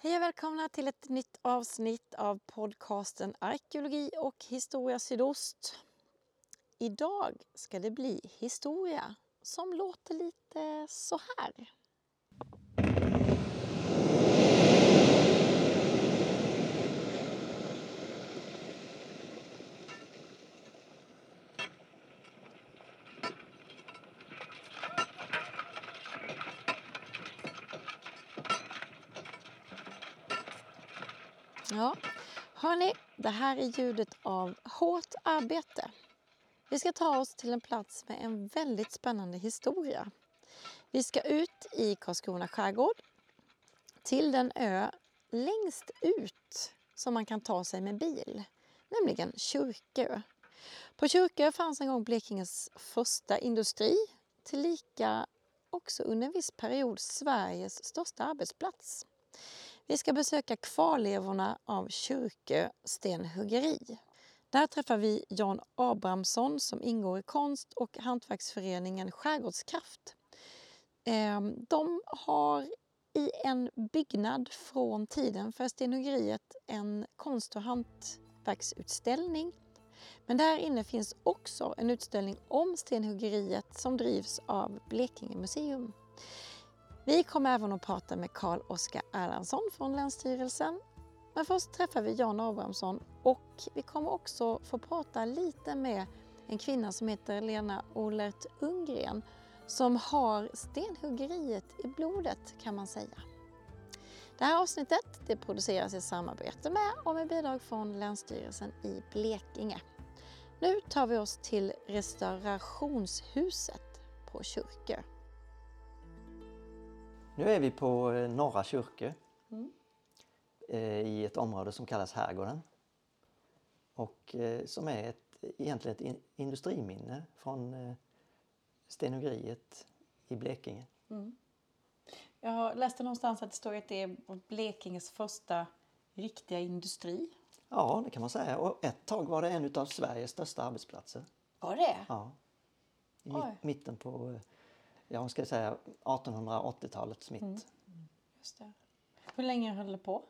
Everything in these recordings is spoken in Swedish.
Hej och välkomna till ett nytt avsnitt av podcasten Arkeologi och historia sydost. Idag ska det bli historia som låter lite så här. Ja, hörni, det här är ljudet av hårt arbete. Vi ska ta oss till en plats med en väldigt spännande historia. Vi ska ut i Karlskrona skärgård till den ö längst ut som man kan ta sig med bil, nämligen Kyrkö. På Kyrkö fanns en gång Blekinges första industri, tillika också under en viss period Sveriges största arbetsplats. Vi ska besöka kvarlevorna av Kyrkö stenhuggeri. Där träffar vi Jan Abrahamsson som ingår i konst och hantverksföreningen Skärgårdskraft. Ehm, de har i en byggnad från tiden för stenhuggeriet en konst och hantverksutställning. Men där inne finns också en utställning om stenhuggeriet som drivs av Blekinge museum. Vi kommer även att prata med Karl Oskar Erlandsson från Länsstyrelsen. Men först träffar vi Jan Abrahamsson och vi kommer också få prata lite med en kvinna som heter Lena Olert Ungren som har stenhuggeriet i blodet kan man säga. Det här avsnittet det produceras i samarbete med och med bidrag från Länsstyrelsen i Blekinge. Nu tar vi oss till restaurationshuset på Kyrkö. Nu är vi på eh, Norra Kyrkö mm. i ett område som kallas Herrgården. Och eh, som är ett, egentligen ett industriminne från stenhuggeriet i Blekinge. Mm. Jag läste någonstans att det står att det är Blekinges första riktiga industri. Ja, det kan man säga. Och ett tag var det en av Sveriges största arbetsplatser. Var det? Ja. I Oj. mitten på jag ska säga 1880-talets mitt. Mm. Just det. Hur länge höll det på?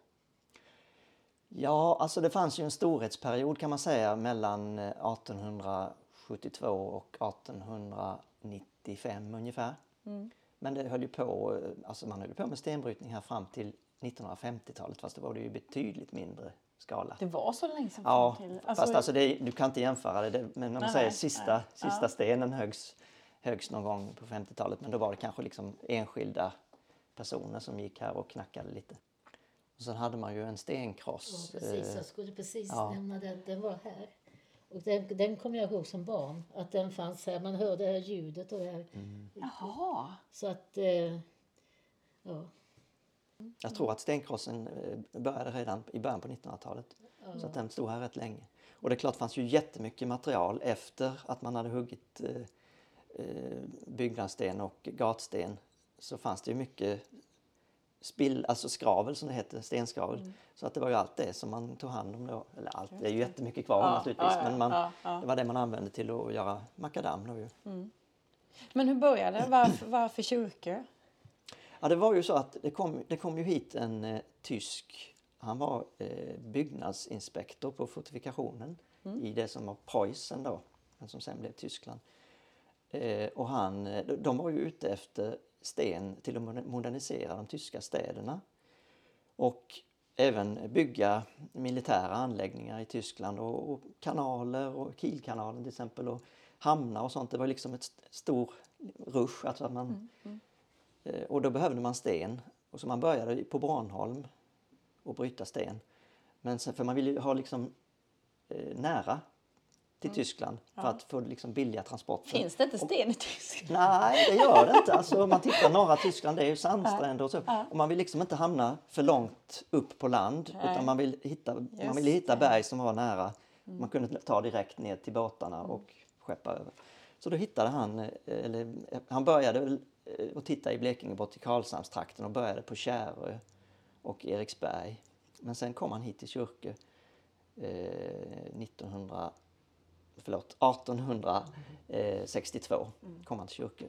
Ja, alltså det fanns ju en storhetsperiod kan man säga mellan 1872 eh, och 1895 ungefär. Mm. Men det höll ju på, alltså man höll på med stenbrytning här fram till 1950-talet fast det var det ju betydligt mindre skala. Det var så länge sedan? Ja, till. Alltså, fast alltså det, du kan inte jämföra det, men om man säger nej, sista, nej. sista ja. stenen högs högst någon gång på 50-talet men då var det kanske liksom enskilda personer som gick här och knackade lite. Och sen hade man ju en stenkross. Ja, precis, jag skulle precis ja. nämna den. Den var här. Och den, den kommer jag ihåg som barn, att den fanns här. Man hörde det här ljudet och det här. Mm. Jaha. Så att, eh, ja. Jag tror att stenkrossen eh, började redan i början på 1900-talet. Ja. Så att den stod här rätt länge. Och det är klart det fanns ju jättemycket material efter att man hade huggit eh, Eh, byggnadssten och gatsten så fanns det ju mycket spill, alltså skravel som det heter, stenskravel. Mm. Så att det var ju allt det som man tog hand om då. Eller allt, det är ju jättemycket kvar ja, naturligtvis ja, ja, men man, det var det man använde till att göra makadam då ju. Mm. Men hur började det? Varför, varför kyrkor? Ja det var ju så att det kom, det kom ju hit en eh, tysk, han var eh, byggnadsinspektor på fortifikationen mm. i det som var Preussen då, men som sen blev Tyskland. Eh, och han, eh, de var ju ute efter sten till att modernisera de tyska städerna. Och även bygga militära anläggningar i Tyskland och, och kanaler och Kielkanalen till exempel och hamnar och sånt. Det var liksom ett stor rush. Alltså att man, mm, mm. Eh, och då behövde man sten. Och så man började på Branholm och bryta sten. Men sen, för man ville ha liksom eh, nära till mm. Tyskland för ja. att få liksom billiga transporter. Finns det inte sten i Tyskland? Nej, det gör det inte. Alltså, om man tittar norra Tyskland, det är ju sandstränder och så. Ja. Och man vill liksom inte hamna för långt upp på land Nej. utan man vill hitta, man vill hitta berg som var nära. Mm. Man kunde ta direkt ner till båtarna mm. och skeppa över. Så då hittade han, eh, eller han började eh, att titta i Blekinge bort till Karlshamnstrakten och började på Kärö och Eriksberg. Men sen kom han hit till Kyrke eh, 1900 förlåt, 1862 mm. kom han till Kyrkö.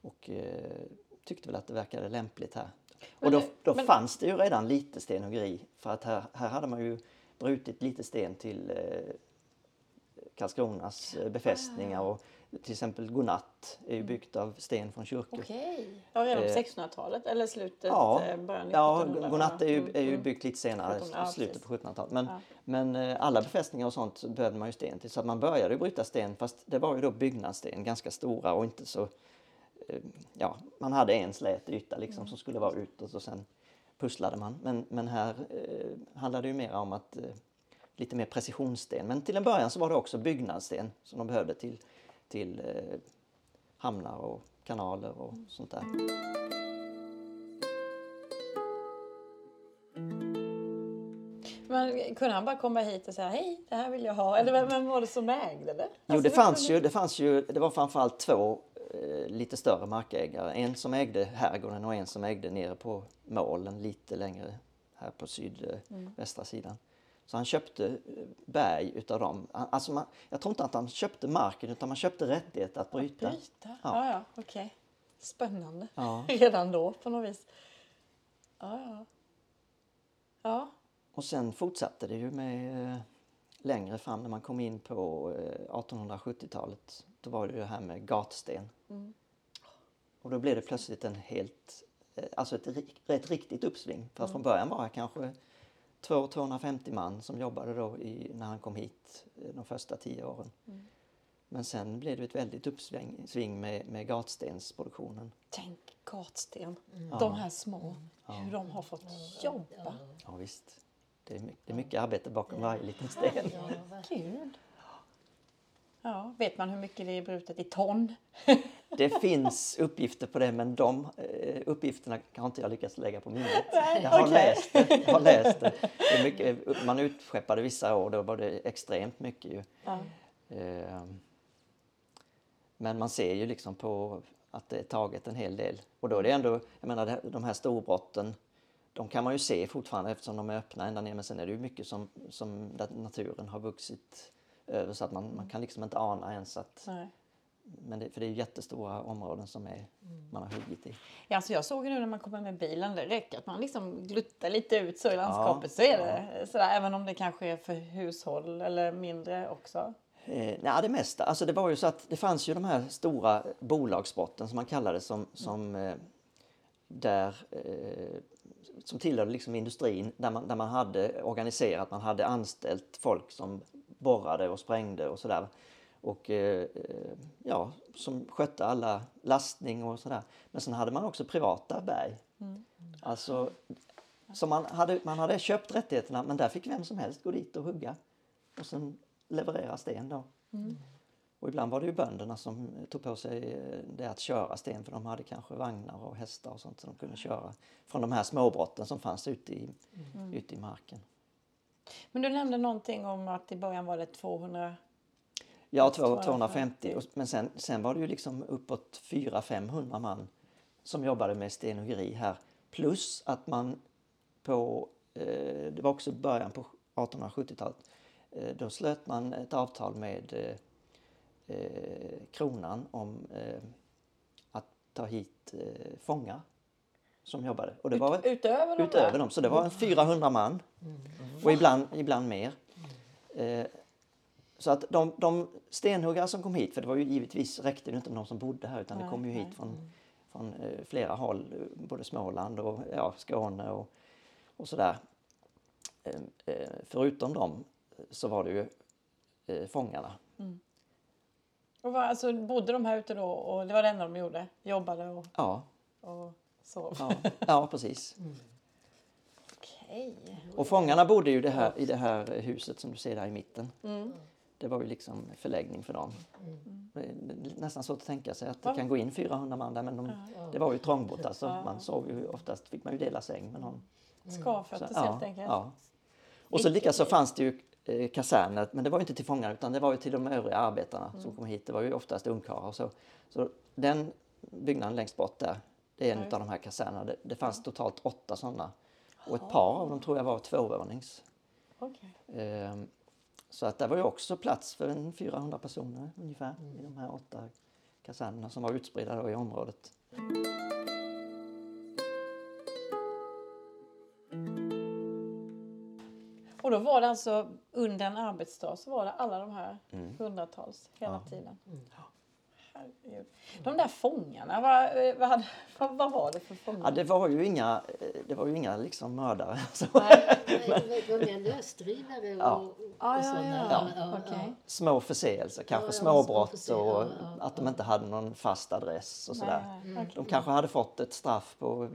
Och eh, tyckte väl att det verkade lämpligt här. Och då, då men- fanns det ju redan lite stenhuggeri för att här, här hade man ju brutit lite sten till eh, Karlskronas eh, befästningar och till exempel Godnatt är ju byggt av sten från kyrkor. Okej. Ja, redan på Eh, 1600-talet eller slutet, Ja, eh, början ja 1700? Godnatt är ju, Mm, är ju mm. byggt lite senare, 1700, ja, slutet precis. på 1700-talet. Men, Ja. men eh, alla befästningar och sånt så behövde man ju sten till. Så att man började bryta sten fast det var ju då byggnadssten, ganska stora och inte så... eh, Ja, man hade en slät yta liksom som skulle vara utåt och sen pusslade man. Men, men här eh, handlade det ju mer om att eh, lite mer precisionssten. Men till en början så var det också byggnadssten som de behövde till, till eh, hamnar och kanaler och sånt där. Men kunde han bara komma hit och säga hej, det här vill jag ha? Eller vem, var det som ägde det? Jo, Alltså, det fanns ju, det fanns ju, det var framförallt två eh, lite större markägare. En som ägde herrgården och en som ägde nere på målen lite längre här på sydvästra sidan. Så han köpte eh, berg utav dem. Alltså man, jag tror inte att han köpte marken utan man köpte rättighet att bryta. Bryta? Ja, Ja. ja, okej. Spännande. Ja. Redan då på något vis. Ja, ja. Ja, Och sen fortsatte det ju med eh, längre fram när man kom in på eh, 1870-talet. Då var det ju det här med gatsten. Och då blev det plötsligt en helt, eh, alltså ett, ett riktigt uppsving. För att från början var det kanske 200-250 man som jobbade då i, när han kom hit eh, de första tio åren. Men sen blev det ett väldigt uppsving sving med, med gatstensproduktionen. tänk gatsten. De här små. Hur de har fått jobba. Ja visst, det är, mycket, det är mycket arbete bakom varje liten sten. Ja. Ja, vet man hur mycket det är brutet i ton? Det finns uppgifter på det men de eh, uppgifterna har inte jag lyckats lägga på minnet. jag, har okej. läst det, jag har läst det. det mycket, man utskeppade vissa år, då var det extremt mycket ju. Ja. Eh, Men man ser ju liksom på att det är taget en hel del. Och då är det ändå, jag menar de här storbrotten, de kan man ju se fortfarande eftersom de är öppna ända ner. Men sen är det ju mycket som, som naturen har vuxit över så att man, man kan liksom inte ana ens att Nej. Men det, för det är jättestora områden som är, man har huggit i. Ja, alltså jag såg ju nu när man kommer med bilen, det räcker att man liksom gluttar lite ut så i landskapet så är det sådär, även om det kanske är för hushåll eller mindre också. Eh, nej, det mesta. Alltså det var ju så att det fanns ju de här stora bolagsbrotten som man kallade som, som eh, där eh, som tillhörde liksom industrin där man, där man hade organiserat, man hade anställt folk som borrade och sprängde och sådär. Och eh, eh, ja, som skötte alla lastning och sådär. Men sen hade man också privata berg. Alltså, så man hade, man hade köpt rättigheterna men där fick vem som helst gå dit och hugga. Och sen leverera sten då. Och ibland var det ju bönderna som tog på sig eh, det att köra sten för de hade kanske vagnar och hästar och sånt som de kunde köra från de här småbrotten som fanns ute i, ute i marken. Men du nämnde någonting om att i början var det 200... Ja, 250. 250. Och- Men sen, sen var det ju liksom uppåt 400-500 man som jobbade med stenhuggeri här. Plus att man på, eh, det var också början på 1870-talet, eh, då slöt man ett avtal med eh, eh, kronan om eh, att ta hit eh, fångar som jobbade. Och det var, Ut, utöver utöver där? dem. Så det var en 400 man och ibland, ibland mer. Så att de, de stenhuggare som kom hit, för det var ju givetvis räckte det inte med de som bodde här utan det Nej, kom ju hit nej. från, från eh, flera håll, eh, både Småland och ja, Skåne och, och sådär. Eh, eh, förutom dem så var det ju eh, fångarna. Och var, alltså, bodde de här ute då och det var det enda de gjorde? Jobbade och, Ja, och sov? ja, ja precis. Okej. Och fångarna bodde ju det här, i det här huset som du ser där i mitten. Mm. Det var ju liksom förläggning för dem. Är nästan svårt att tänka sig att det kan gå in 400 man där men de, det var ju trångbott alltså. Man sov ju oftast, fick man ju dela säng med någon. Skavfötters Så, helt enkelt? ja. Och så likaså fanns det ju eh, kaserner, men det var ju inte till fångar utan det var ju till de övriga arbetarna som kom hit. Det var ju oftast ungkarlar och så. Så den byggnaden längst bort där, det är en Ja, av de här kasernerna. Det, det fanns totalt åtta sådana. Och ett par av dem tror jag var tvåvånings. Okej. Ehm, så att det var ju också plats för en 400 personer ungefär mm. i de här åtta kasernerna som var utspridda i området. Och då var det alltså under en arbetsdag så var det alla de här mm. hundratals hela ja. tiden. Mm. Herregud. De där fångarna, vad, eh, vad, vad, vad var det för fångar? Ja, det var ju inga, eh, det var ju inga liksom mördare. Så. Nej. Nej, det var mer lösdrivare och, Ja. och, sådana. Små förseelser, kanske ja, småbrott små och ja, ja, att de inte hade någon fast adress och sådär. Nej, nej, De kanske hade fått ett straff på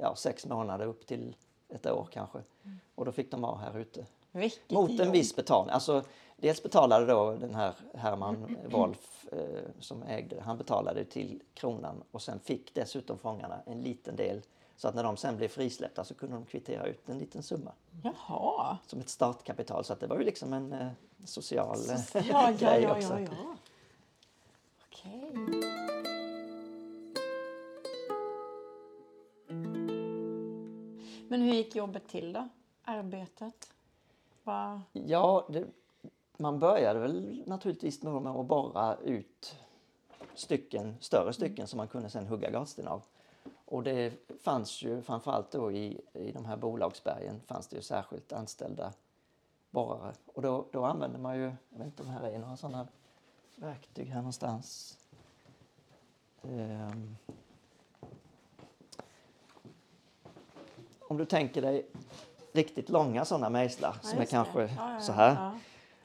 ja, sex månader upp till ett år kanske. Och då fick de vara här ute. Vilket Mot en jobb. viss betalning. Alltså, dels betalade då den här Herman Wolf eh, som ägde han betalade till kronan och sen fick dessutom fångarna en liten del. Så att när de sen blev frisläppta så kunde de kvittera ut en liten summa Jaha. som ett startkapital. Så att det var ju liksom en eh, social eh, Ja, ja, grej ja, också. ja, ja. Okej. Men hur gick jobbet till då? Arbetet? Va? Ja, det, man började väl naturligtvis med att borra ut stycken, större stycken som man kunde sen hugga gatsten av. Och det fanns ju framförallt då i, i de här bolagsbergen fanns det ju särskilt anställda borrare. Och då, då använde man ju, jag vet inte om här är några sådana verktyg här någonstans. Ehm. om du tänker dig riktigt långa sådana mejslar Ja, som är kanske ja, ja. så här.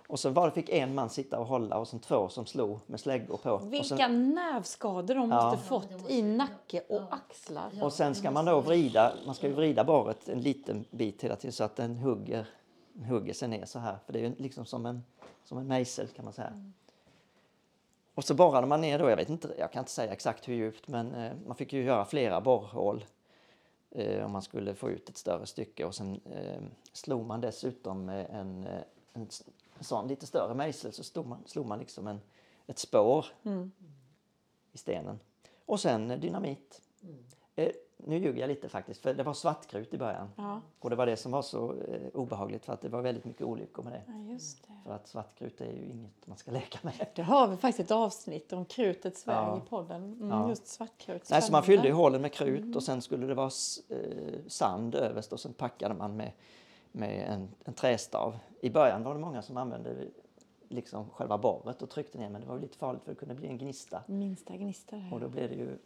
Och så bara fick en man sitta och hålla och sen två som slog med släggor på. Vilka sen, nervskador de Ja. måste fått i nacke och axlar. och sen ska man då vrida, man ska ju vrida borret en liten bit hela tiden så att den hugger, hugger sig ner så här. För det är ju liksom som en, som en mejsel kan man säga. Och så borrade man ner då, jag vet inte, jag kan inte säga exakt hur djupt men eh, man fick ju göra flera borrhål eh, om man skulle få ut ett större stycke och sen eh, slog man dessutom med en, eh, en, en sån lite större mejsel så slog man, slog man liksom en, ett spår Mm. i stenen. Och sen eh, dynamit. Eh, nu ljuger jag lite faktiskt för det var svartkrut i början. Ja. Och det var det som var så eh, obehagligt för att det var väldigt mycket olyckor med det. ja, det. För att svartkrut är ju inget man ska leka med. Det har vi faktiskt ett avsnitt om krutets väg Ja. i podden. Mm, Ja. Just svartkrut. Nej, så man fyllde ju hålen med krut och sen skulle det vara eh, sand överst och sen packade man med, med en, en trästav. I början var det många som använde liksom själva borret och tryckte ner men det var lite farligt för det kunde bli en gnista. Minsta gnista där. Och då blev det ju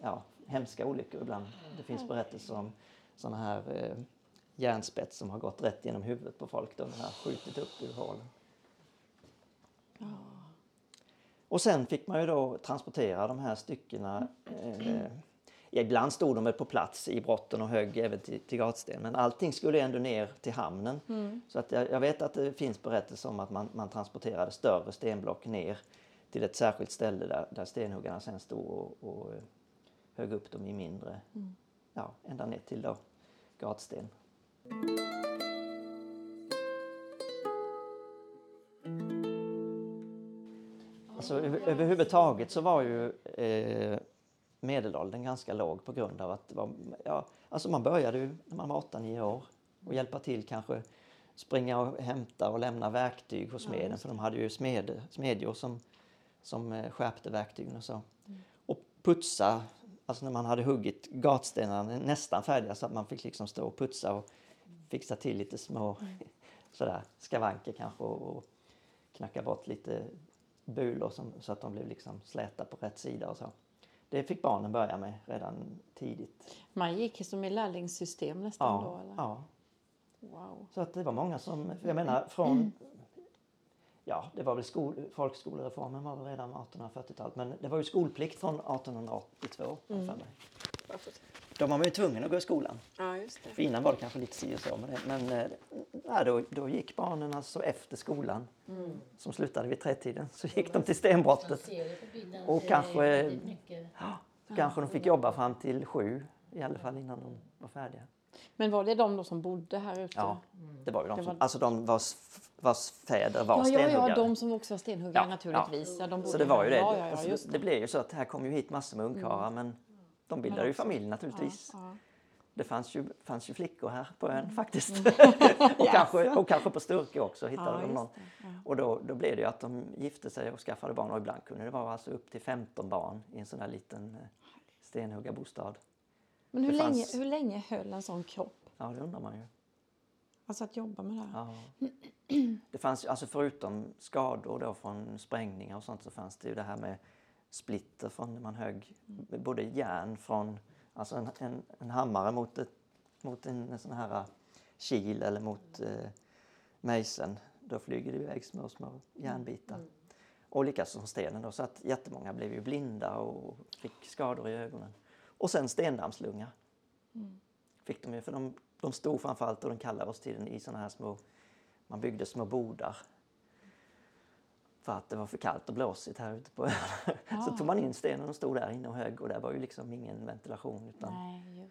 ja, hemska olyckor ibland. Det finns berättelser om sådana här eh, järnspett som har gått rätt genom huvudet på folk när har skjutit upp ur hålen. Och sen fick man ju då transportera de här styckena. Eh, ja, ibland stod de väl på plats i brotten och högg även till, till gatsten. Men allting skulle ändå ner till hamnen. Så att jag, jag vet att det finns berättelser om att man, man transporterade större stenblock ner till ett särskilt ställe där, där stenhuggarna sen stod och, och eh, högg upp dem i mindre. Ja, ända ner till då gatsten. Alltså, över, överhuvudtaget så var ju eh, medelåldern ganska låg på grund av att var, ja, alltså man började ju när man var 8-9 år och hjälpa till kanske springa och hämta och lämna verktyg hos smeden för de hade ju smed, smedjor som, som eh, skärpte verktygen och så. Och putsa, alltså när man hade huggit gatstenarna nästan färdiga så att man fick liksom stå och putsa och fixa till lite små sådär skavanker kanske och, och knacka bort lite bulor som, så att de blev liksom släta på rätt sida och så. Det fick barnen börja med redan tidigt. Man gick som i lärlingssystem nästan då? Eller? ja. Wow. Så att det var många som, jag menar från, ja det var väl skol, folkskolereformen var väl redan 1840-talet men det var ju skolplikt från 1882 har jag för mig. Då var man ju tvungen att gå i skolan. Ja, just det. För innan var det kanske lite si och så med det. Men eh, ja, då, då gick barnen alltså efter skolan som slutade vid tretiden så gick de till stenbrottet. Och kanske- mycket. Ja, så kanske de fick jobba fram till sju i alla fall innan de var färdiga. Men var det de då som bodde här ute? Ja, det var ju de som, var- alltså de vars, vars fäder var ja, ja, stenhuggare. ja, de som också var stenhuggare Ja, naturligtvis. Ja. de bodde Så det var ju det. Ja, ja, ja, Alltså, det. det. blev ju så att här kom ju hit massor med ungkarlar men de bildade ju familj naturligtvis. Ja, ja. Det fanns ju, fanns ju flickor här på ön Mm. faktiskt. och, kanske, och kanske på Sturkö också hittade Ja, de någon. Och då, då blev det ju att de gifte sig och skaffade barn och ibland kunde det vara alltså upp till 15 barn i en sån där liten eh, stenhuggarbostad. Men hur, Det länge, fanns- hur länge höll en sån kropp? Ja, det undrar man ju. Alltså att jobba med det här. Ja. Det fanns alltså förutom skador då från sprängningar och sånt så fanns det ju det här med splitter från när man högg både järn från, alltså en, en, en hammare mot, ett, mot en, sån här kil eller mot eh, mejseln. Då flyger det iväg små, små järnbitar. Och likaså som stenen då, så att jättemånga blev ju blinda och fick skador i ögonen. Och sen stendammslunga. Fick de ju, för de, de stod framförallt under den kalla årstiden i såna här små, man byggde små bodar. För att det var för kallt och blåsigt här ute på öarna. Så tog man in stenen och stod där inne och högg och där var ju liksom ingen ventilation utan Nej,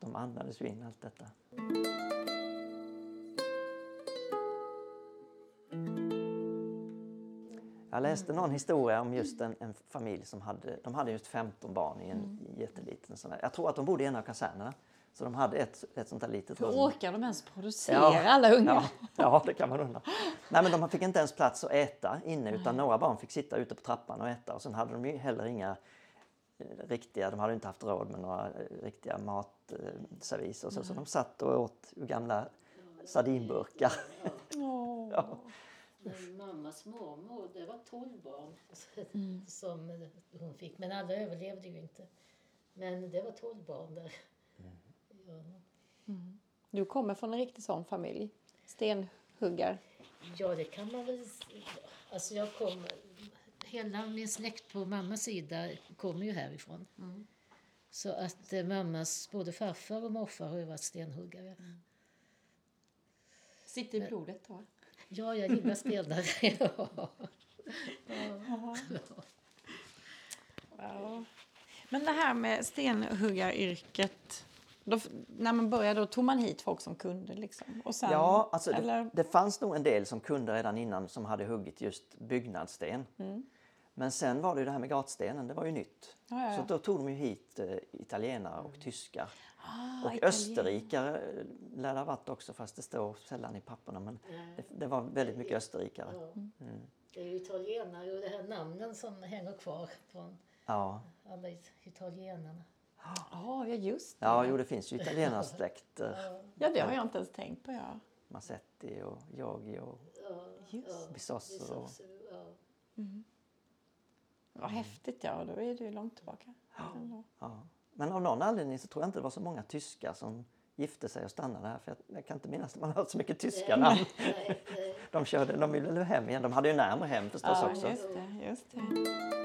de andades ju in allt detta. Jag läste någon historia om just en, en familj som hade, de hade just 15 barn i en jätteliten sån här, jag tror att de bodde i en av kasernerna. Så de hade ett, ett sånt här litet Hur rum. orkar de ens producera alla ungar? Ja, ja, det kan man undra. Nej, men de fick inte ens plats att äta inne utan några barn fick sitta ute på trappan och äta och sen hade de ju heller inga eh, riktiga, de hade inte haft råd med några eh, riktiga matservis och så, så de satt och åt ur gamla sardinburkar. Ja. Men mammas mormor, det var 12 barn som hon fick. Men alla överlevde ju inte. Men det var 12 barn där. Ja. Du kommer från en riktig sån familj? Stenhuggar? Ja, det kan man väl... Alltså jag kommer... Hela min släkt på mammas sida kommer ju härifrån. Så att eh, mammas både farfar och morfar har ju varit stenhuggare. Sitter i blodet då? Ja, jag gillar stenar. ja. Ja. Men det här med stenhuggaryrket. Då, när man började då tog man hit folk som kunde liksom? Och sen, Ja, alltså det, eller? det fanns nog en del som kunde redan innan som hade huggit just byggnadssten. Men sen var det ju det här med gatstenen, det var ju nytt. Ja, ja, ja. Så då tog de ju hit eh, italienare och tyskar. Ah, och Italien. österrikare lär det ha varit också fast det står sällan i papperna. Men det, det var väldigt mycket österrikare. Ja. Det är ju italienare och det här namnen som hänger kvar från Ja, alla it- italienarna. Ja, ja, just det. ja jo, det finns ju italienarssläkter. Ja, det har jag inte ens tänkt på. Ja. Massetti och Giorgi och Ja, Just Bisosso. och- ja. Vad häftigt, ja. Då är det ju långt tillbaka. Ändå. Ja. Men av någon anledning så tror jag inte det var så många tyskar som gifte sig och stannade här. För jag, jag kan inte minnas att man har hört så mycket tyska namn. De, körde, de ville hem igen. De hade ju närmare hem förstås Ja, också. just det. Just det.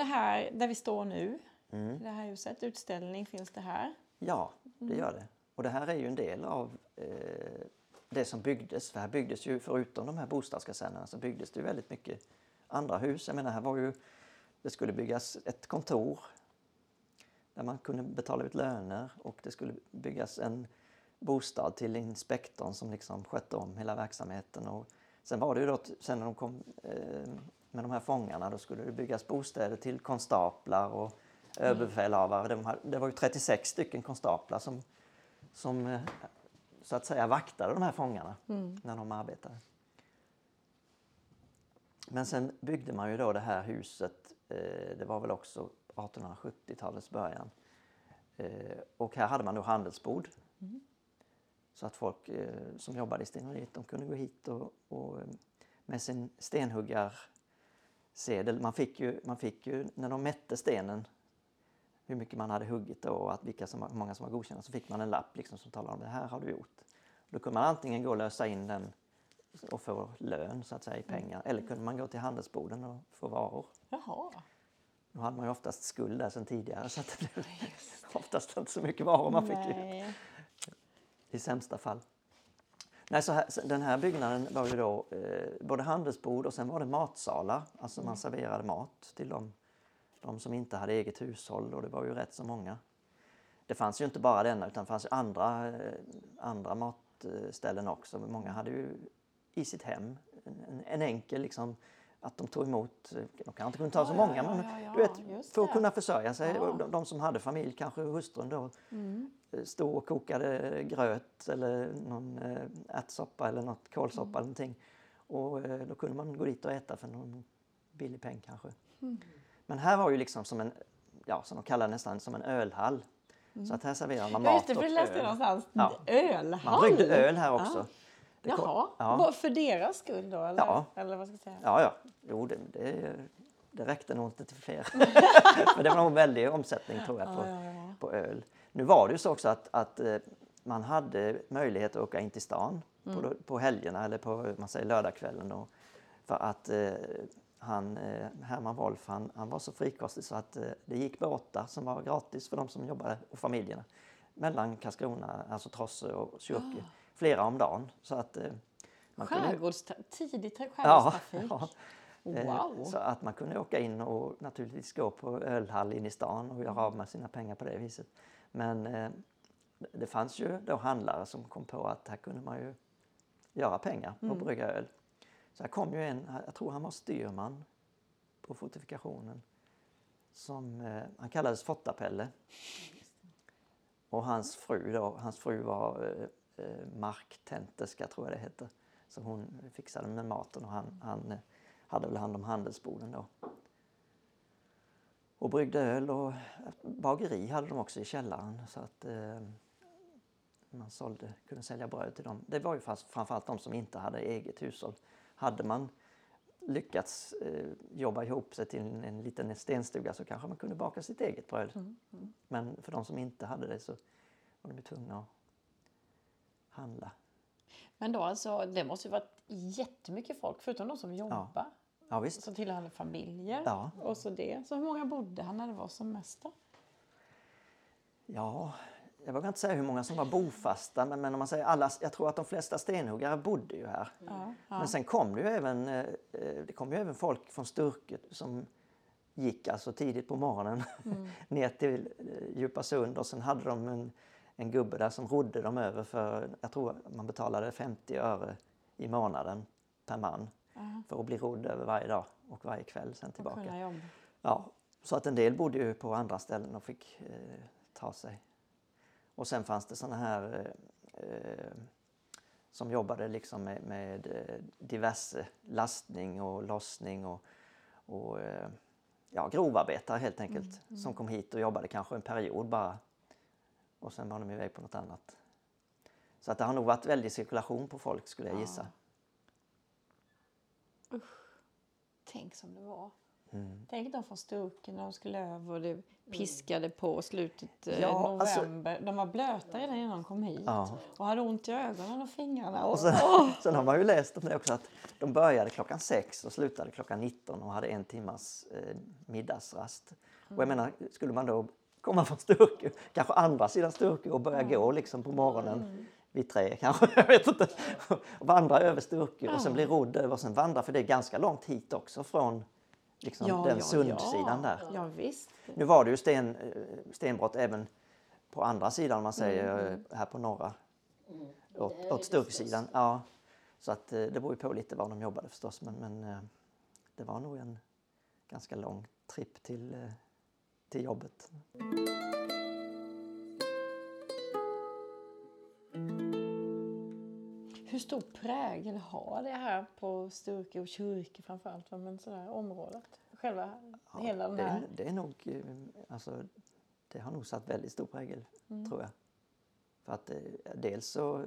Det här där vi står nu, Mm. det här huset, utställning finns det här. Ja, det gör det. Och det här är ju en del av eh, det som byggdes. För här byggdes ju, förutom de här bostadskasernerna, så byggdes det ju väldigt mycket andra hus. Jag menar, här var ju, det skulle byggas ett kontor där man kunde betala ut löner och det skulle byggas en bostad till inspektorn som liksom skötte om hela verksamheten. Och sen var det ju då, sen när de kom eh, med de här fångarna, då skulle det byggas bostäder till konstaplar och överbefälhavare. De Det var ju 36 stycken konstaplar som, som eh, så att säga vaktade de här fångarna när de arbetade. Men sen byggde man ju då det här huset, eh, det var väl också 1870-talets början. Eh, och här hade man då handelsbord. Så att folk som jobbade i steneriet de kunde gå hit och, och med sin stenhuggarsedel. Man fick, ju, man fick ju, när de mätte stenen, hur mycket man hade huggit och att vilka som, hur många som var godkända, så fick man en lapp liksom som talade om det här har du gjort. Då kunde man antingen gå och lösa in den och få lön så att säga i pengar. Eller kunde man gå till handelsboden och få varor. Jaha. Då hade man ju oftast skuld där sedan tidigare så att det blev oftast inte så mycket varor man fick Nej. i sämsta fall. Nej, så här, den här byggnaden var ju då eh, både handelsbord och sen var det matsalar. Alltså man serverade mat till de, de som inte hade eget hushåll och det var ju rätt så många. Det fanns ju inte bara denna utan det fanns ju andra, eh, andra matställen också. Många hade ju i sitt hem en, en enkel liksom att de tog emot, eh, de kanske inte kunde ta så många men ja, ja, du vet, för att kunna försörja sig. De, de som hade familj, kanske hustrun då, Mm. Stod och kokade gröt eller någon eh, ärtsoppa eller något kålsoppa Mm. eller någonting. Och eh, då kunde man gå dit och äta för någon billig peng kanske. Mm. Men här var ju liksom som en, ja, som de kallar det nästan som en ölhall. Så att här serverar man Ja, mat just det, för och det läste jag öl. någonstans. Ja. Ölhall. Man bryggde öl här också. Det kom- Jaha, Ja. För deras skull då? Eller, Ja. eller vad ska jag säga? Ja, ja. Jo, det, det, det räckte nog inte till fler. För det var nog en väldig omsättning tror jag på, Ja, ja, ja. på öl. Nu var det ju så också att, att eh, man hade möjlighet att åka in till stan Mm. på, på helgerna eller på man säger, lördagskvällen. Då, för att eh, han, eh, Herman Wolf han, han var så frikostig så att eh, det gick båtar som var gratis för de som jobbade och familjerna mellan Karlskrona, alltså Trosse och Kyrke. Flera om dagen. Så att, eh, man kunde- Skärgårdsta- tidig tra- Ja, skärgårdstrafik. ja. Eh, Wow. Så att man kunde åka in och naturligtvis gå på ölhall in i stan och göra av med sina pengar på det viset. Men eh, det fanns ju då handlare som kom på att här kunde man ju göra pengar Mm. och brygga öl. Så här kom ju en, jag tror han var styrman på fortifikationen, som, eh, han kallades Fottapelle. Och hans fru då, hans fru var eh, marktenterska tror jag det heter. Så hon fixade med maten och han, han hade väl hand om handelsboden då. Och bryggde öl och bageri hade de också i källaren så att eh, man sålde, kunde sälja bröd till dem. Det var ju fast, framförallt de som inte hade eget hushåll. Hade man lyckats eh, jobba ihop sig till en, en liten stenstuga så kanske man kunde baka sitt eget bröd. Men för de som inte hade det så var de ju tvungna att handla. Men då alltså, det måste ju varit jättemycket folk, förutom de som jobbar. Ja visst. Som tillhörde familjer. Ja. Och så det. Så hur många bodde han när det var som mest då? Ja, jag vågar inte säga hur många som var bofasta men, men om man säger alla, jag tror att de flesta stenhuggare bodde ju här. Ja, ja. Men sen kom det ju även, eh, eh, det kom ju även folk från Sturket som gick alltså tidigt på morgonen ner till eh, Djupasund och sen hade de en, en gubbe där som rodde dem över för, jag tror man betalade 50 öre i månaden per man för att bli rodd över varje dag och varje kväll sen tillbaka. Ja, så att en del bodde ju på andra ställen och fick eh, ta sig. Och sen fanns det såna här eh, eh, som jobbade liksom med, med eh, diverse lastning och lossning och, och eh, ja, grovarbetare helt enkelt som kom hit och jobbade kanske en period bara och sen var de iväg på något annat. Så att det har nog varit väldig cirkulation på folk skulle jag gissa. Tänk som det var. Mm. Tänk de från Sturken när de skulle över och det piskade på slutet eh, Ja, alltså- november. De var blöta redan innan de kom hit. Ja. Och hade ont i ögonen och fingrarna. Och, Och sen, sen har man ju läst om det också att de började klockan sex och slutade klockan 19 och hade en timmas eh, middagsrast. Och jag menar, skulle man då komma från Sturkö, kanske andra sidan Sturkö och börja gå liksom på morgonen vid tre kanske, jag vet inte. Och vandra över Sturkö och sen bli rodd över och sen vandra, för det är ganska långt hit också från liksom, Ja, den ja, sundsidan där. Ja, visst. Nu var det ju sten, eh, stenbrott även på andra sidan om man säger Mm, eh, här på norra åt, åt Sturksidan. Ja, så att eh, det beror ju på lite var de jobbade förstås men, men det var nog en ganska lång tripp till, till jobbet. Stor prägel har det här på Sturkö och Kyrke framförallt? Men sådär området? Själva hela den Det här? är, det är nog, eh, alltså, det har nog satt väldigt stor prägel Mm. tror jag. För att eh, dels så,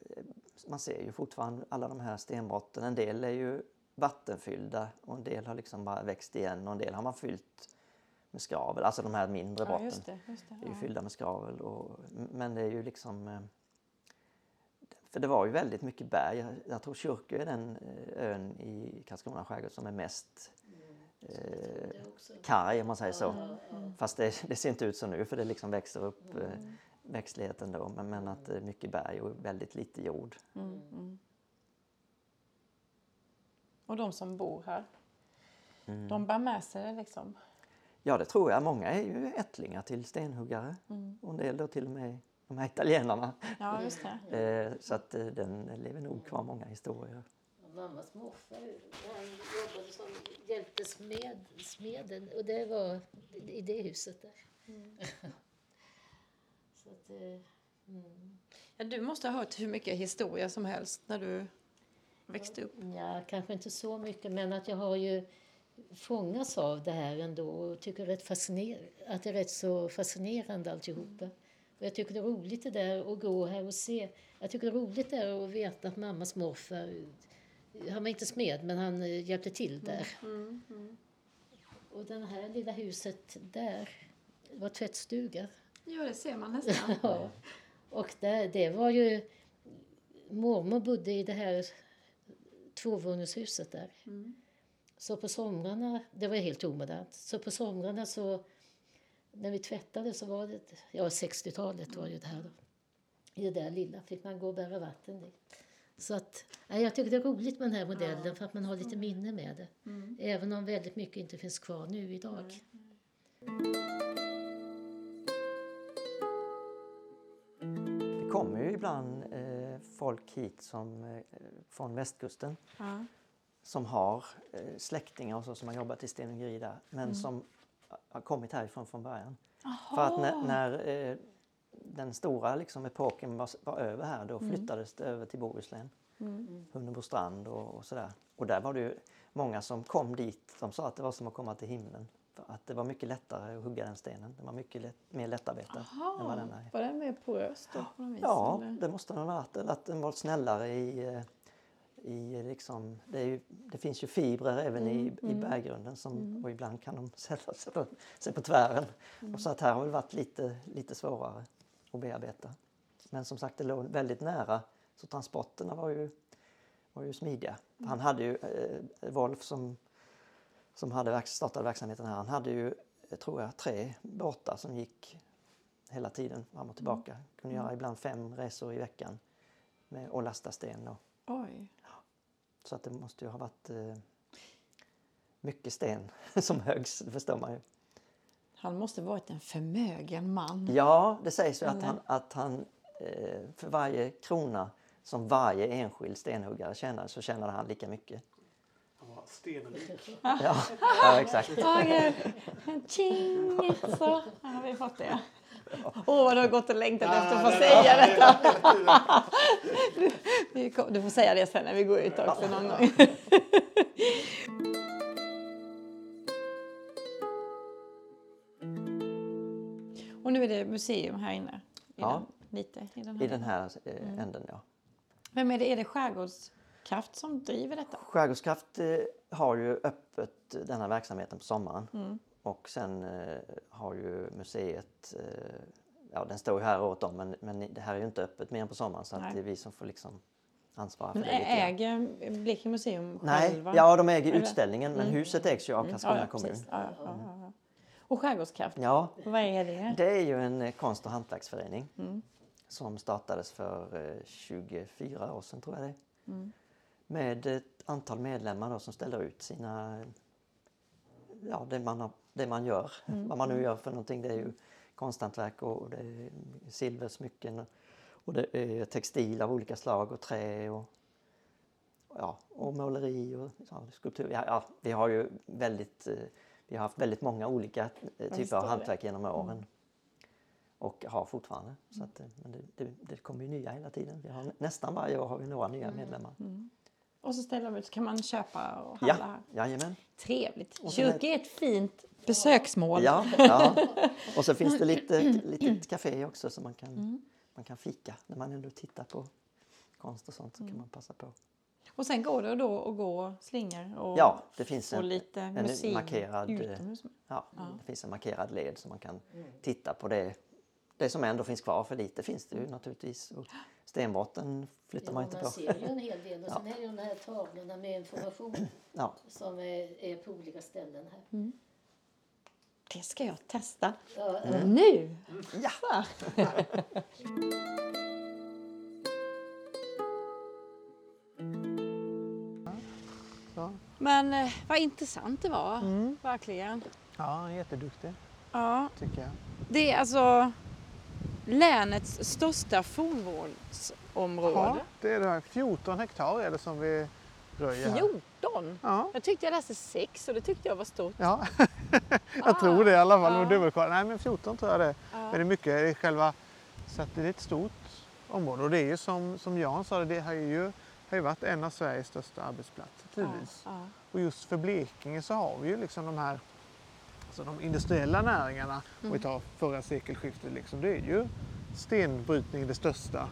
eh, man ser ju fortfarande alla de här stenbrotten, en del är ju vattenfyllda och en del har liksom bara växt igen och en del har man fyllt med skravel, alltså de här mindre Ja, brotten. just det. Just det är ju ja. fyllda med skravel. Och, men det är ju liksom... eh, För det var ju väldigt mycket berg. Jag, jag tror Kyrkö är den eh, ön i Karlskrona skärgård som är mest eh, Det också. karg om man säger så. Fast det, det ser inte ut så nu för det liksom växer upp eh, växtligheten då. Men, men att det är mycket berg och väldigt lite jord. Mm, mm. Och de som bor här, Mm. de bär med sig det liksom? Ja det tror jag. Många är ju ättlingar till stenhuggare. Och en del då till och med de här italienarna. Ja, just det. Eh, så att eh, den lever nog kvar många historier. Mammas morfar han jobbade som hjälpte smed, smeden och det var i det huset där. Så att, eh, mm. Ja, du måste ha hört hur mycket historia som helst när du växte upp. Ja, kanske inte så mycket, men att jag har ju fångas av det här ändå och tycker rätt fasciner- att det är rätt så fascinerande alltihopa. Och jag tycker det är roligt det där att gå här och se. Jag tycker det är roligt där att veta att mammas morfar, han var inte smed men han eh, hjälpte till där. Och det här lilla huset där var tvättstuga. Ja, det ser man nästan. Ja. Och det, det var ju... Mormor bodde i det här tvåvåningshuset där. Så på somrarna, det var helt omodernt, så på somrarna så när vi tvättade så var det, ja 60-talet var ju det här då. I det där lilla fick man gå och bära vatten dit. Så att, nej, jag tycker det är roligt med den här modellen för att man har lite minne med det. Även om väldigt mycket inte finns kvar nu idag. Det kommer ju ibland eh, folk hit som, eh, från västkusten Ja. som har eh, släktingar och så som har jobbat i Stenungeri där men som har kommit härifrån från början. För att när, när eh, den stora liksom, epoken var, var över här då flyttades det över till Bohuslän. Hunnebostrand och, och sådär. Och där var det ju många som kom dit. De sa att det var som att komma till himlen. För att det var mycket lättare att hugga den stenen. Den var mycket lätt, mer lättarbetad än vad den är. Var den mer porös då? På något vis, Ja, eller? det måste den ha varit. Eller att den var snällare i... eh, i liksom, det, ju, det finns ju fibrer även i, i berggrunden som, och ibland kan de sätta sig på, sig på tvären. Och så att här har det varit lite, lite svårare att bearbeta. Men som sagt, det låg väldigt nära så transporterna var ju, var ju smidiga. Han hade ju, eh, Wolf som, som hade verk, startade verksamheten här, han hade ju, jag tror jag, tre båtar som gick hela tiden fram och tillbaka. Kunde göra ibland fem resor i veckan med att lasta sten. Och, Oj. Så att det måste ju ha varit eh, mycket sten som högs, det förstår man ju. Han måste varit en förmögen man. Ja, det sägs ju att han, att han eh, för varje krona som varje enskild stenhuggare tjänade så tjänade han lika mycket. Han var stenrik. Ja, ja exakt. Tjing! Så har vi fått det. Åh, vad du har gått och längtat efter att få säga detta. Du, du får säga det sen när vi går ut också någon gång. Och nu är det museum här inne. I Ja. den, lite i den här. I den här eh, änden, ja. Vem är det? Är det Skärgårdskraft som driver detta? Skärgårdskraft eh, har ju öppet denna verksamheten på sommaren. Och sen eh, har ju museet, eh, ja den står ju här året om men, men det här är ju inte öppet mer än på sommaren så det är vi som får liksom ansvara Men för det. grann. äger Blekinge museum Nej, själva? ja de äger Eller? utställningen men huset ägs ju av Karlskrona ja, kommun. Ja. Och Skärgårdskraft, Ja, vad är det? det är ju en eh, konst och hantverksförening som startades för eh, 24 år sedan tror jag det är. Med ett antal medlemmar då, som ställer ut sina, ja det man, har, det man gör, vad man nu gör för någonting. Det är ju konsthantverk och det är silversmycken och- det är textil av olika slag och trä och, ja, och måleri och ja, skulptur. Ja, ja, vi har ju väldigt, eh, vi har haft väldigt många olika eh, typer av hantverk genom åren. Och har fortfarande. Så att, eh, men det, det, det kommer ju nya hela tiden. Vi har, nä- nästan varje år har vi några nya medlemmar. Och så ställer de ut så kan man köpa och handla Ja, här. jajamän. Trevligt. Så är- ett fint besöksmål. Ja, ja. Och så finns det lite litet café också så man kan, Mm. man kan fika. När man ändå tittar på konst och sånt så Mm. kan man passa på. Och sen går det då att gå slingor och Ja, det finns en, lite en markerad, utomhus. ja, det finns en markerad led så man kan titta på det, det som ändå finns kvar. För lite finns det ju naturligtvis. Och stenbrotten flyttar man Ja, inte man på. ser ju en hel del. Och sen är det ju de här tavlorna med information Ja, som är, är på olika ställen här. Det ska jag testa Ja, nu! ja. Men eh, vad intressant det var, verkligen. Ja, jätteduktig Ja, tycker jag. det är alltså länets största fornvårdsområde. Ja, det är det här. 14 hektar är det som vi röjer här. 14? Ja, Jag tyckte jag läste 6 och det tyckte jag var stort. ja. jag tror det i alla fall. Ja. Ja. Dubbelkolla. Nej, men 14 tror jag det. Ja. Men det är mycket, det är själva, så att det är ett stort område. Och det är ju som, som Jan sa, det är ju har ju varit en av Sveriges största arbetsplatser tidvis. Ja, Och just för Blekinge så har vi ju liksom de här alltså de industriella näringarna, om vi tar förra sekelskiftet, liksom, det är ju stenbrytning det största.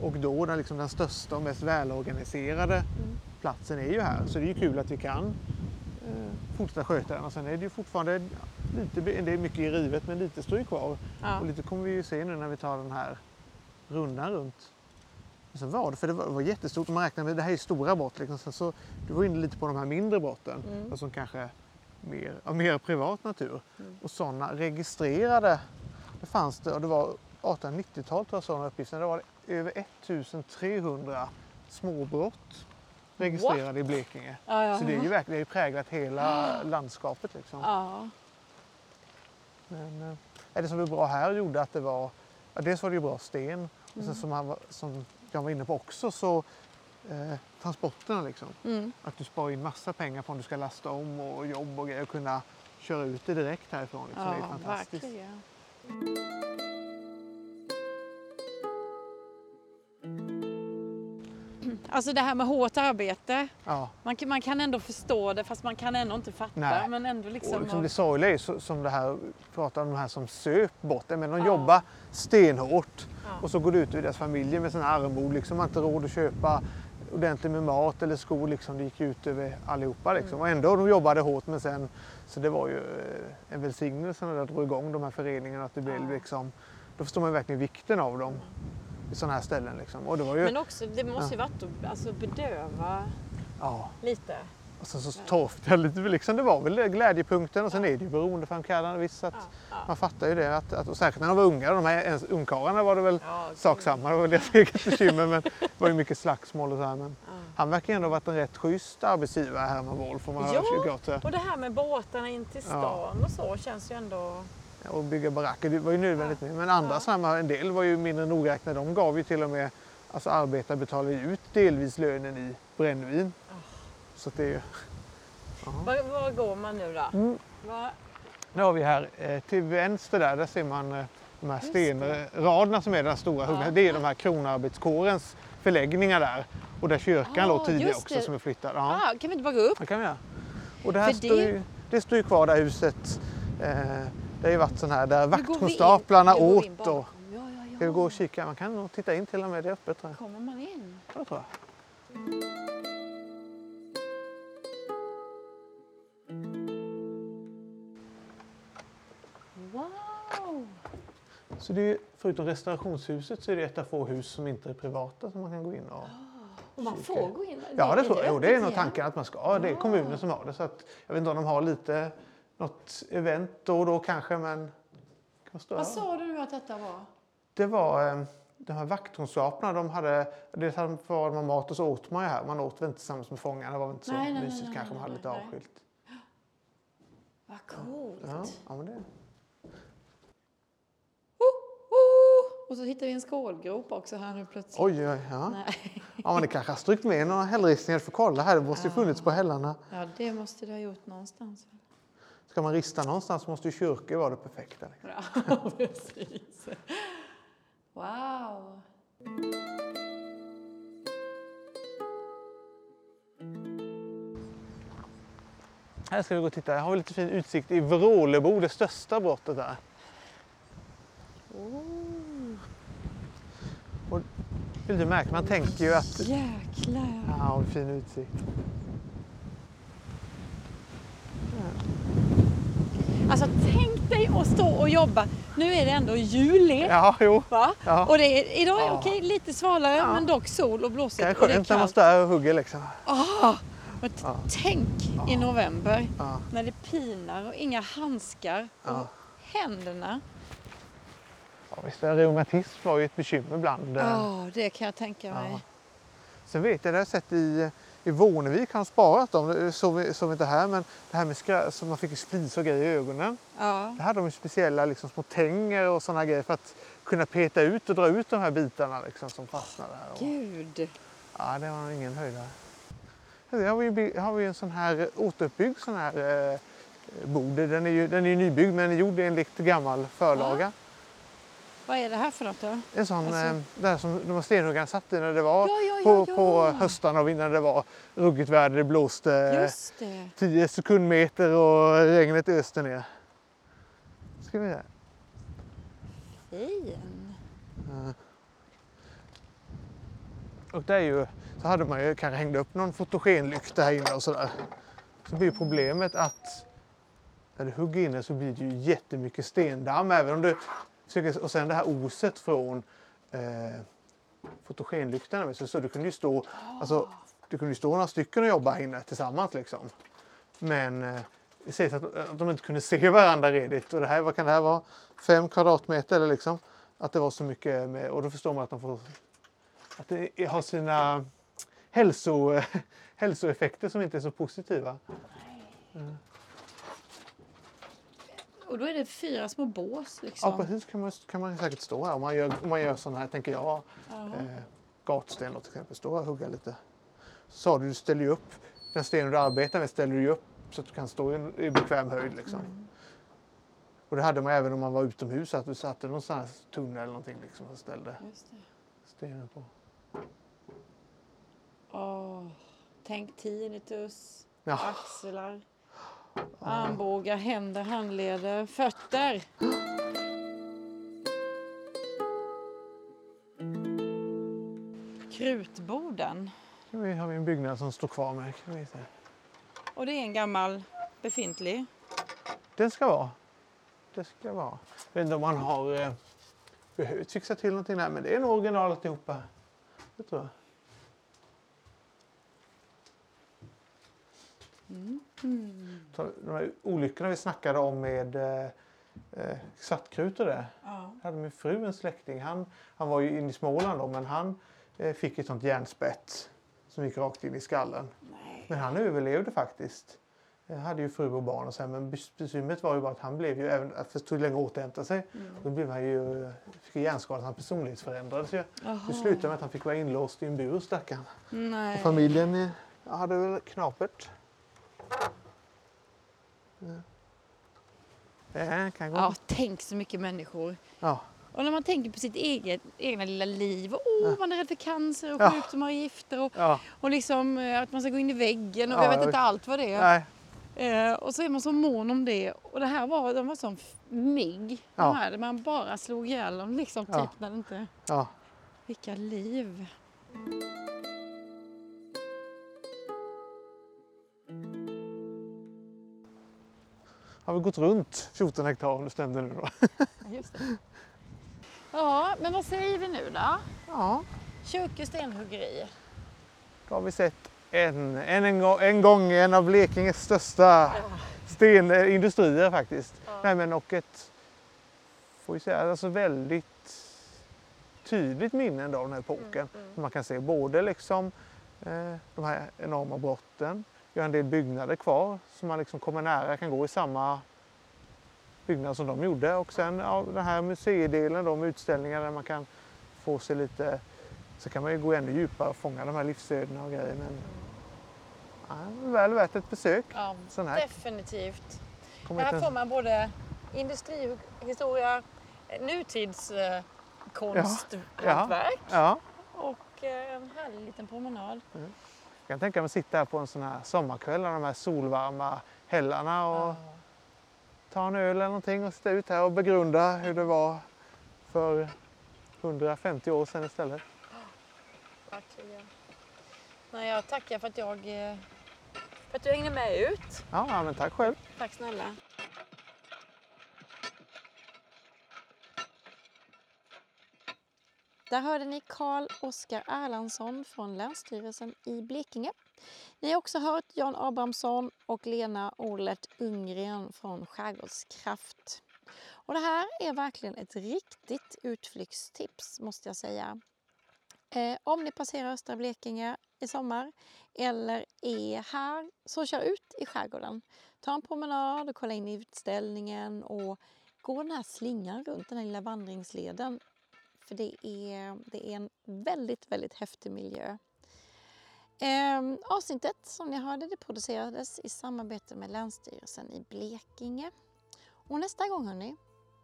Och då den, liksom, den största och mest välorganiserade platsen är ju här. Så det är ju kul att vi kan eh, fortsätta sköta den. Och sen är det ju fortfarande lite, det är mycket i rivet men lite står ju kvar. Ja. Och lite kommer vi ju se nu när vi tar den här rundan runt. Och sen var det, för det var, det var jättestort, man räknar med det här är stora brott. Liksom. Sen så, du var inne lite på de här mindre brotten, Mm. som kanske mer, av mer privat natur. Mm. Och sådana registrerade, det fanns det, och det var 1890-talet tror jag sådana uppgifter, det var över 1300 småbrott registrerade i Blekinge. Ja, ja. Så det är ju verkligen det ju präglat hela landskapet. Liksom. Ja. Men eh, är det som var bra här gjorde att det var, ja, dels var det ju bra sten och sen som, han som jag var inne på också så eh, transporterna liksom. Mm. Att du sparar in massa pengar på om du ska lasta om och jobb och grejer och kunna köra ut det direkt härifrån. Liksom. det är ja, fantastiskt. verkligen. Alltså det här med hårt arbete. Ja. Man kan, man kan ändå förstå det fast man kan ändå inte fatta. Nej. Men ändå liksom... Och liksom och- det sorgliga är ju så, som det här, pratar om de här som söp bort det, men de Ja. jobbar stenhårt Ja. och så går det ut över deras familjer med sina armbord. Liksom, man har inte råd att köpa ordentligt med mat eller skor. Liksom, det gick ut över allihopa. Liksom. Mm. Och ändå de jobbade hårt men sen, så det var ju eh, en välsignelse när det drog igång de här föreningarna. Att det blev liksom, då förstår man verkligen vikten av dem i sådana här ställen. Liksom. Och det var ju, Men också, det måste ju varit att alltså, bedöva ja. lite. Och sen så torftiga lite, liksom, det var väl glädjepunkten och sen är det ju beroendeframkallande visst. så Att, Ja, ja. Man fattar ju det, att, att, och särskilt när de var unga, de här ens ungkarlarna var det väl Ja, sak samma, det var deras eget bekymmer men det var ju mycket slagsmål och så här. Men Ja. han verkar ändå ha varit en rätt schysst arbetsgivare, Herman Wolf, om man Ja. Och det här med båtarna in till stan och så känns ju ändå... Och bygga baracker, det var ju nödvändigt med. Men andra Ja. sådana, en del var ju mindre nogräknade, de gav ju till och med, alltså arbetare betalade ut delvis lönen i brännvin. Så att det är ju... Var, var går man nu då? Mm. Var, Nu har vi här eh, till vänster där, där ser man eh, de här stenraderna som är den stora huggna. Det är de här kronarbetskårens förläggningar där. Och där kyrkan Ah, låg tidigare också det. som är flyttad. Ja, ah, kan vi inte bara gå upp? det kan vi göra. Och det här För det- står ju, det står ju kvar det här huset. Eh, det har ju varit sån här där vaktkonstaplarna åt. Och, Ja, ja, ja. ska vi gå och kika? Man kan nog titta in till och med, det är öppet tror jag. Kommer man in? Ja, det tror jag. Wow! Så det är, förutom restaurationshuset så är det ett av få hus som inte är privata som man kan gå in och Och man får gå in? Ja, det tror jag. Jo, det är nog tanken att man ska. Det är kommunen som har det. Så att, jag vet inte om de har lite något event då och då kanske, men... Kan Vad sa du nu att detta var? Det var eh, de här vakthundsaparna. De hade, dels hade var man mat och så åt man ju här. Man åt väl inte tillsammans med fångarna. Det var väl inte så Nej, nej, nej, mysigt nej, kanske. nej, Man hade lite avskilt. Vad coolt! Ja, ja, men det. Oh, oh! Och så hittar vi en skålgrop också här nu plötsligt. Oj, oj, ja. Nej. ja. men det kanske har strykt med några hällristningar för kolla här. Det måste ju funnits på hällarna. Ja, det måste det ha gjort någonstans. Ska man rista någonstans måste ju kyrkor vara det perfekta. liksom. Ja, precis. Wow! Här ska vi gå och titta. Jag har vi lite fin utsikt i Vrålebo, det största brottet där. Är lite märkligt, man tänker ju att... Jäklar! Ja, vad fin utsikt. Alltså tänk dig att stå och jobba. Nu är det ändå juli. Ja, jo. Va? Ja. Och det är, idag är Ja. okej, lite svalare Ja. men dock sol och blåsigt. och det är skönt när man står här och hugger liksom. Ah, men Ja. Tänk i november när det pinar och inga handskar och händerna. Visst, reumatism var ju ett bekymmer ibland. Ja, det kan jag tänka mig. Ja. Sen vet jag, det har jag sett i, i Vånevik han sparat dem. Det såg vi inte här, men det här med skra, som man fick splis och grejer i ögonen. Ja. Där hade de ju speciella liksom, små tänger och sådana grejer för att kunna peta ut och dra ut de här bitarna liksom, som fastnade här. Och, Gud. ja, det var ingen höjdare. Här har vi, har vi en sån här återuppbyggd sån här eh, bod. Den är ju den är ju nybyggd men gjord enligt gammal förlaga. Vad är det här för något då? En sån, Alltså- eh, där som de här stenhuggarna satt i när det var Ja, ja, på, ja, ja. på höstarna och när det var ruggigt väder. Det blåste Just det. 10 sekundmeter och regnet öste ner. Ska vi se. Fin. Och det är ju, så hade man ju kanske hängt upp någon fotogenlykta här inne och sådär. Så blir problemet att när du hugger inne så blir det ju jättemycket stendamm även om du och sen det här oset från eh, fotogenlyktan. Så, så du kunde ju stå, alltså, du kunde stå några stycken och jobba här inne tillsammans liksom. Men eh, det sägs att, att de inte kunde se varandra redigt och det här, vad kan det här vara? Fem kvadratmeter eller liksom. Att det var så mycket med, och då förstår man att de får att det har sina hälso, hälsoeffekter som inte är så positiva. Och då är det fyra små bås Ja, liksom. precis kan man, kan man säkert stå här om man gör, om man gör sådana här, tänker jag, Ja. eh, gatsten då, till exempel. Stå här och hugga lite. Så du, ställer ju upp, den stenen du arbetar med ställer du upp så att du kan stå i, i bekväm höjd. Liksom. Och det hade man även om man var utomhus, att du satte någon sån här tunnel eller någonting liksom, och ställde stenen på. Åh, tänk tinnitus, Ja. axlar, armbågar, händer, handleder, fötter. Krutboden. Nu har vi en byggnad som står kvar med. Vi. Och det är en gammal befintlig. Den ska vara. Det ska vara. Jag vet inte om man har eh, behövt fixa till någonting där, men det är nog original alltihopa. Det tror jag. Så De här olyckorna vi snackade om med eh, eh, svartkrut och det. Ja. hade min fru en släkting. Han, han var ju inne i Småland då, men han eh, fick ett sånt järnspett som gick rakt in i skallen. Nej. Men han överlevde faktiskt. Jag hade ju fru och barn och så här, men bekymret var ju bara att han blev ju, även det tog länge att återhämta sig, då blev han ju, fick hjärnskada, hans personlighet förändrades ju. Det slutade med att han fick vara inlåst i en bur stackarn. Och familjen eh, hade väl knapert. Ja. Det kan gå. Ja, tänk så mycket människor. Ja. Och när man tänker på sitt eget, egna lilla liv. Åh, man är rädd för cancer och Ja. sjukdomar och gifter. Och, Ja. och liksom eh, att man ska gå in i väggen. Och Ja, jag vet inte allt vad det är. Eh, och så är man så mån om det. Och det här var, de var som mygg. Ja. De här, man bara slog ihjäl dem liksom. Ja. Typ när det inte... Ja. Vilka liv. Har vi gått runt 14 hektar om det stämde nu då? Ja, just det. Ja, men vad säger vi nu då? Ja. Kyrke stenhuggeri. Då har vi sett en, en, en, gång, en gång en av Blekinges största stenindustrier faktiskt. Nej, men och ett, får vi säga, alltså väldigt tydligt minne av den här epoken. Man kan se både liksom eh, de här enorma brotten, vi har en del byggnader kvar som man liksom kommer nära, kan gå i samma byggnad som de gjorde och sen ja, den här museidelen med utställningar där man kan få sig lite så kan man ju gå ännu djupare och fånga de här livsödena och grejer. Men ja, väl värt ett besök. Ja, Sån här. definitivt. Kommer Här får man både industrihistoria, nutidskonst, Ja. hantverk Ja, och eh, en härlig liten promenad. Jag kan tänka mig att sitta här på en sån här sommarkväll av de här solvarma hällarna och ta en öl eller någonting och sitta ut här och begrunda hur det var för 150 år sedan istället. Verkligen. Nej, jag tackar för att jag eh, för att du hängde med ut. Ja, ja, men tack själv. Tack snälla. Där hörde ni Karl Oskar Erlandsson från Länsstyrelsen i Blekinge. Ni har också hört Jan Abrahamsson och Lena Olert Ungren från Skärgårdskraft. Och det här är verkligen ett riktigt utflyktstips måste jag säga. Eh, om ni passerar östra Blekinge i sommar eller är här, så kör ut i skärgården. Ta en promenad och kolla in utställningen och gå den här slingan runt den här lilla vandringsleden. För det är, det är en väldigt, väldigt häftig miljö. Eh, avsnittet som ni hörde det producerades i samarbete med Länsstyrelsen i Blekinge. Och nästa gång hörni,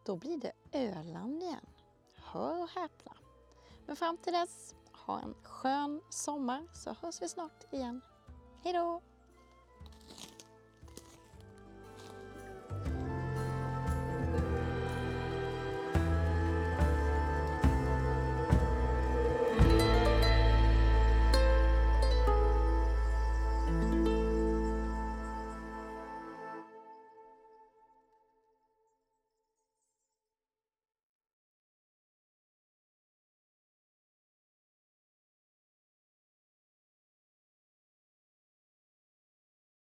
då blir det Öland igen. hör och häpna. Men fram till dess, ha en skön sommar så hörs vi snart igen. Hej då!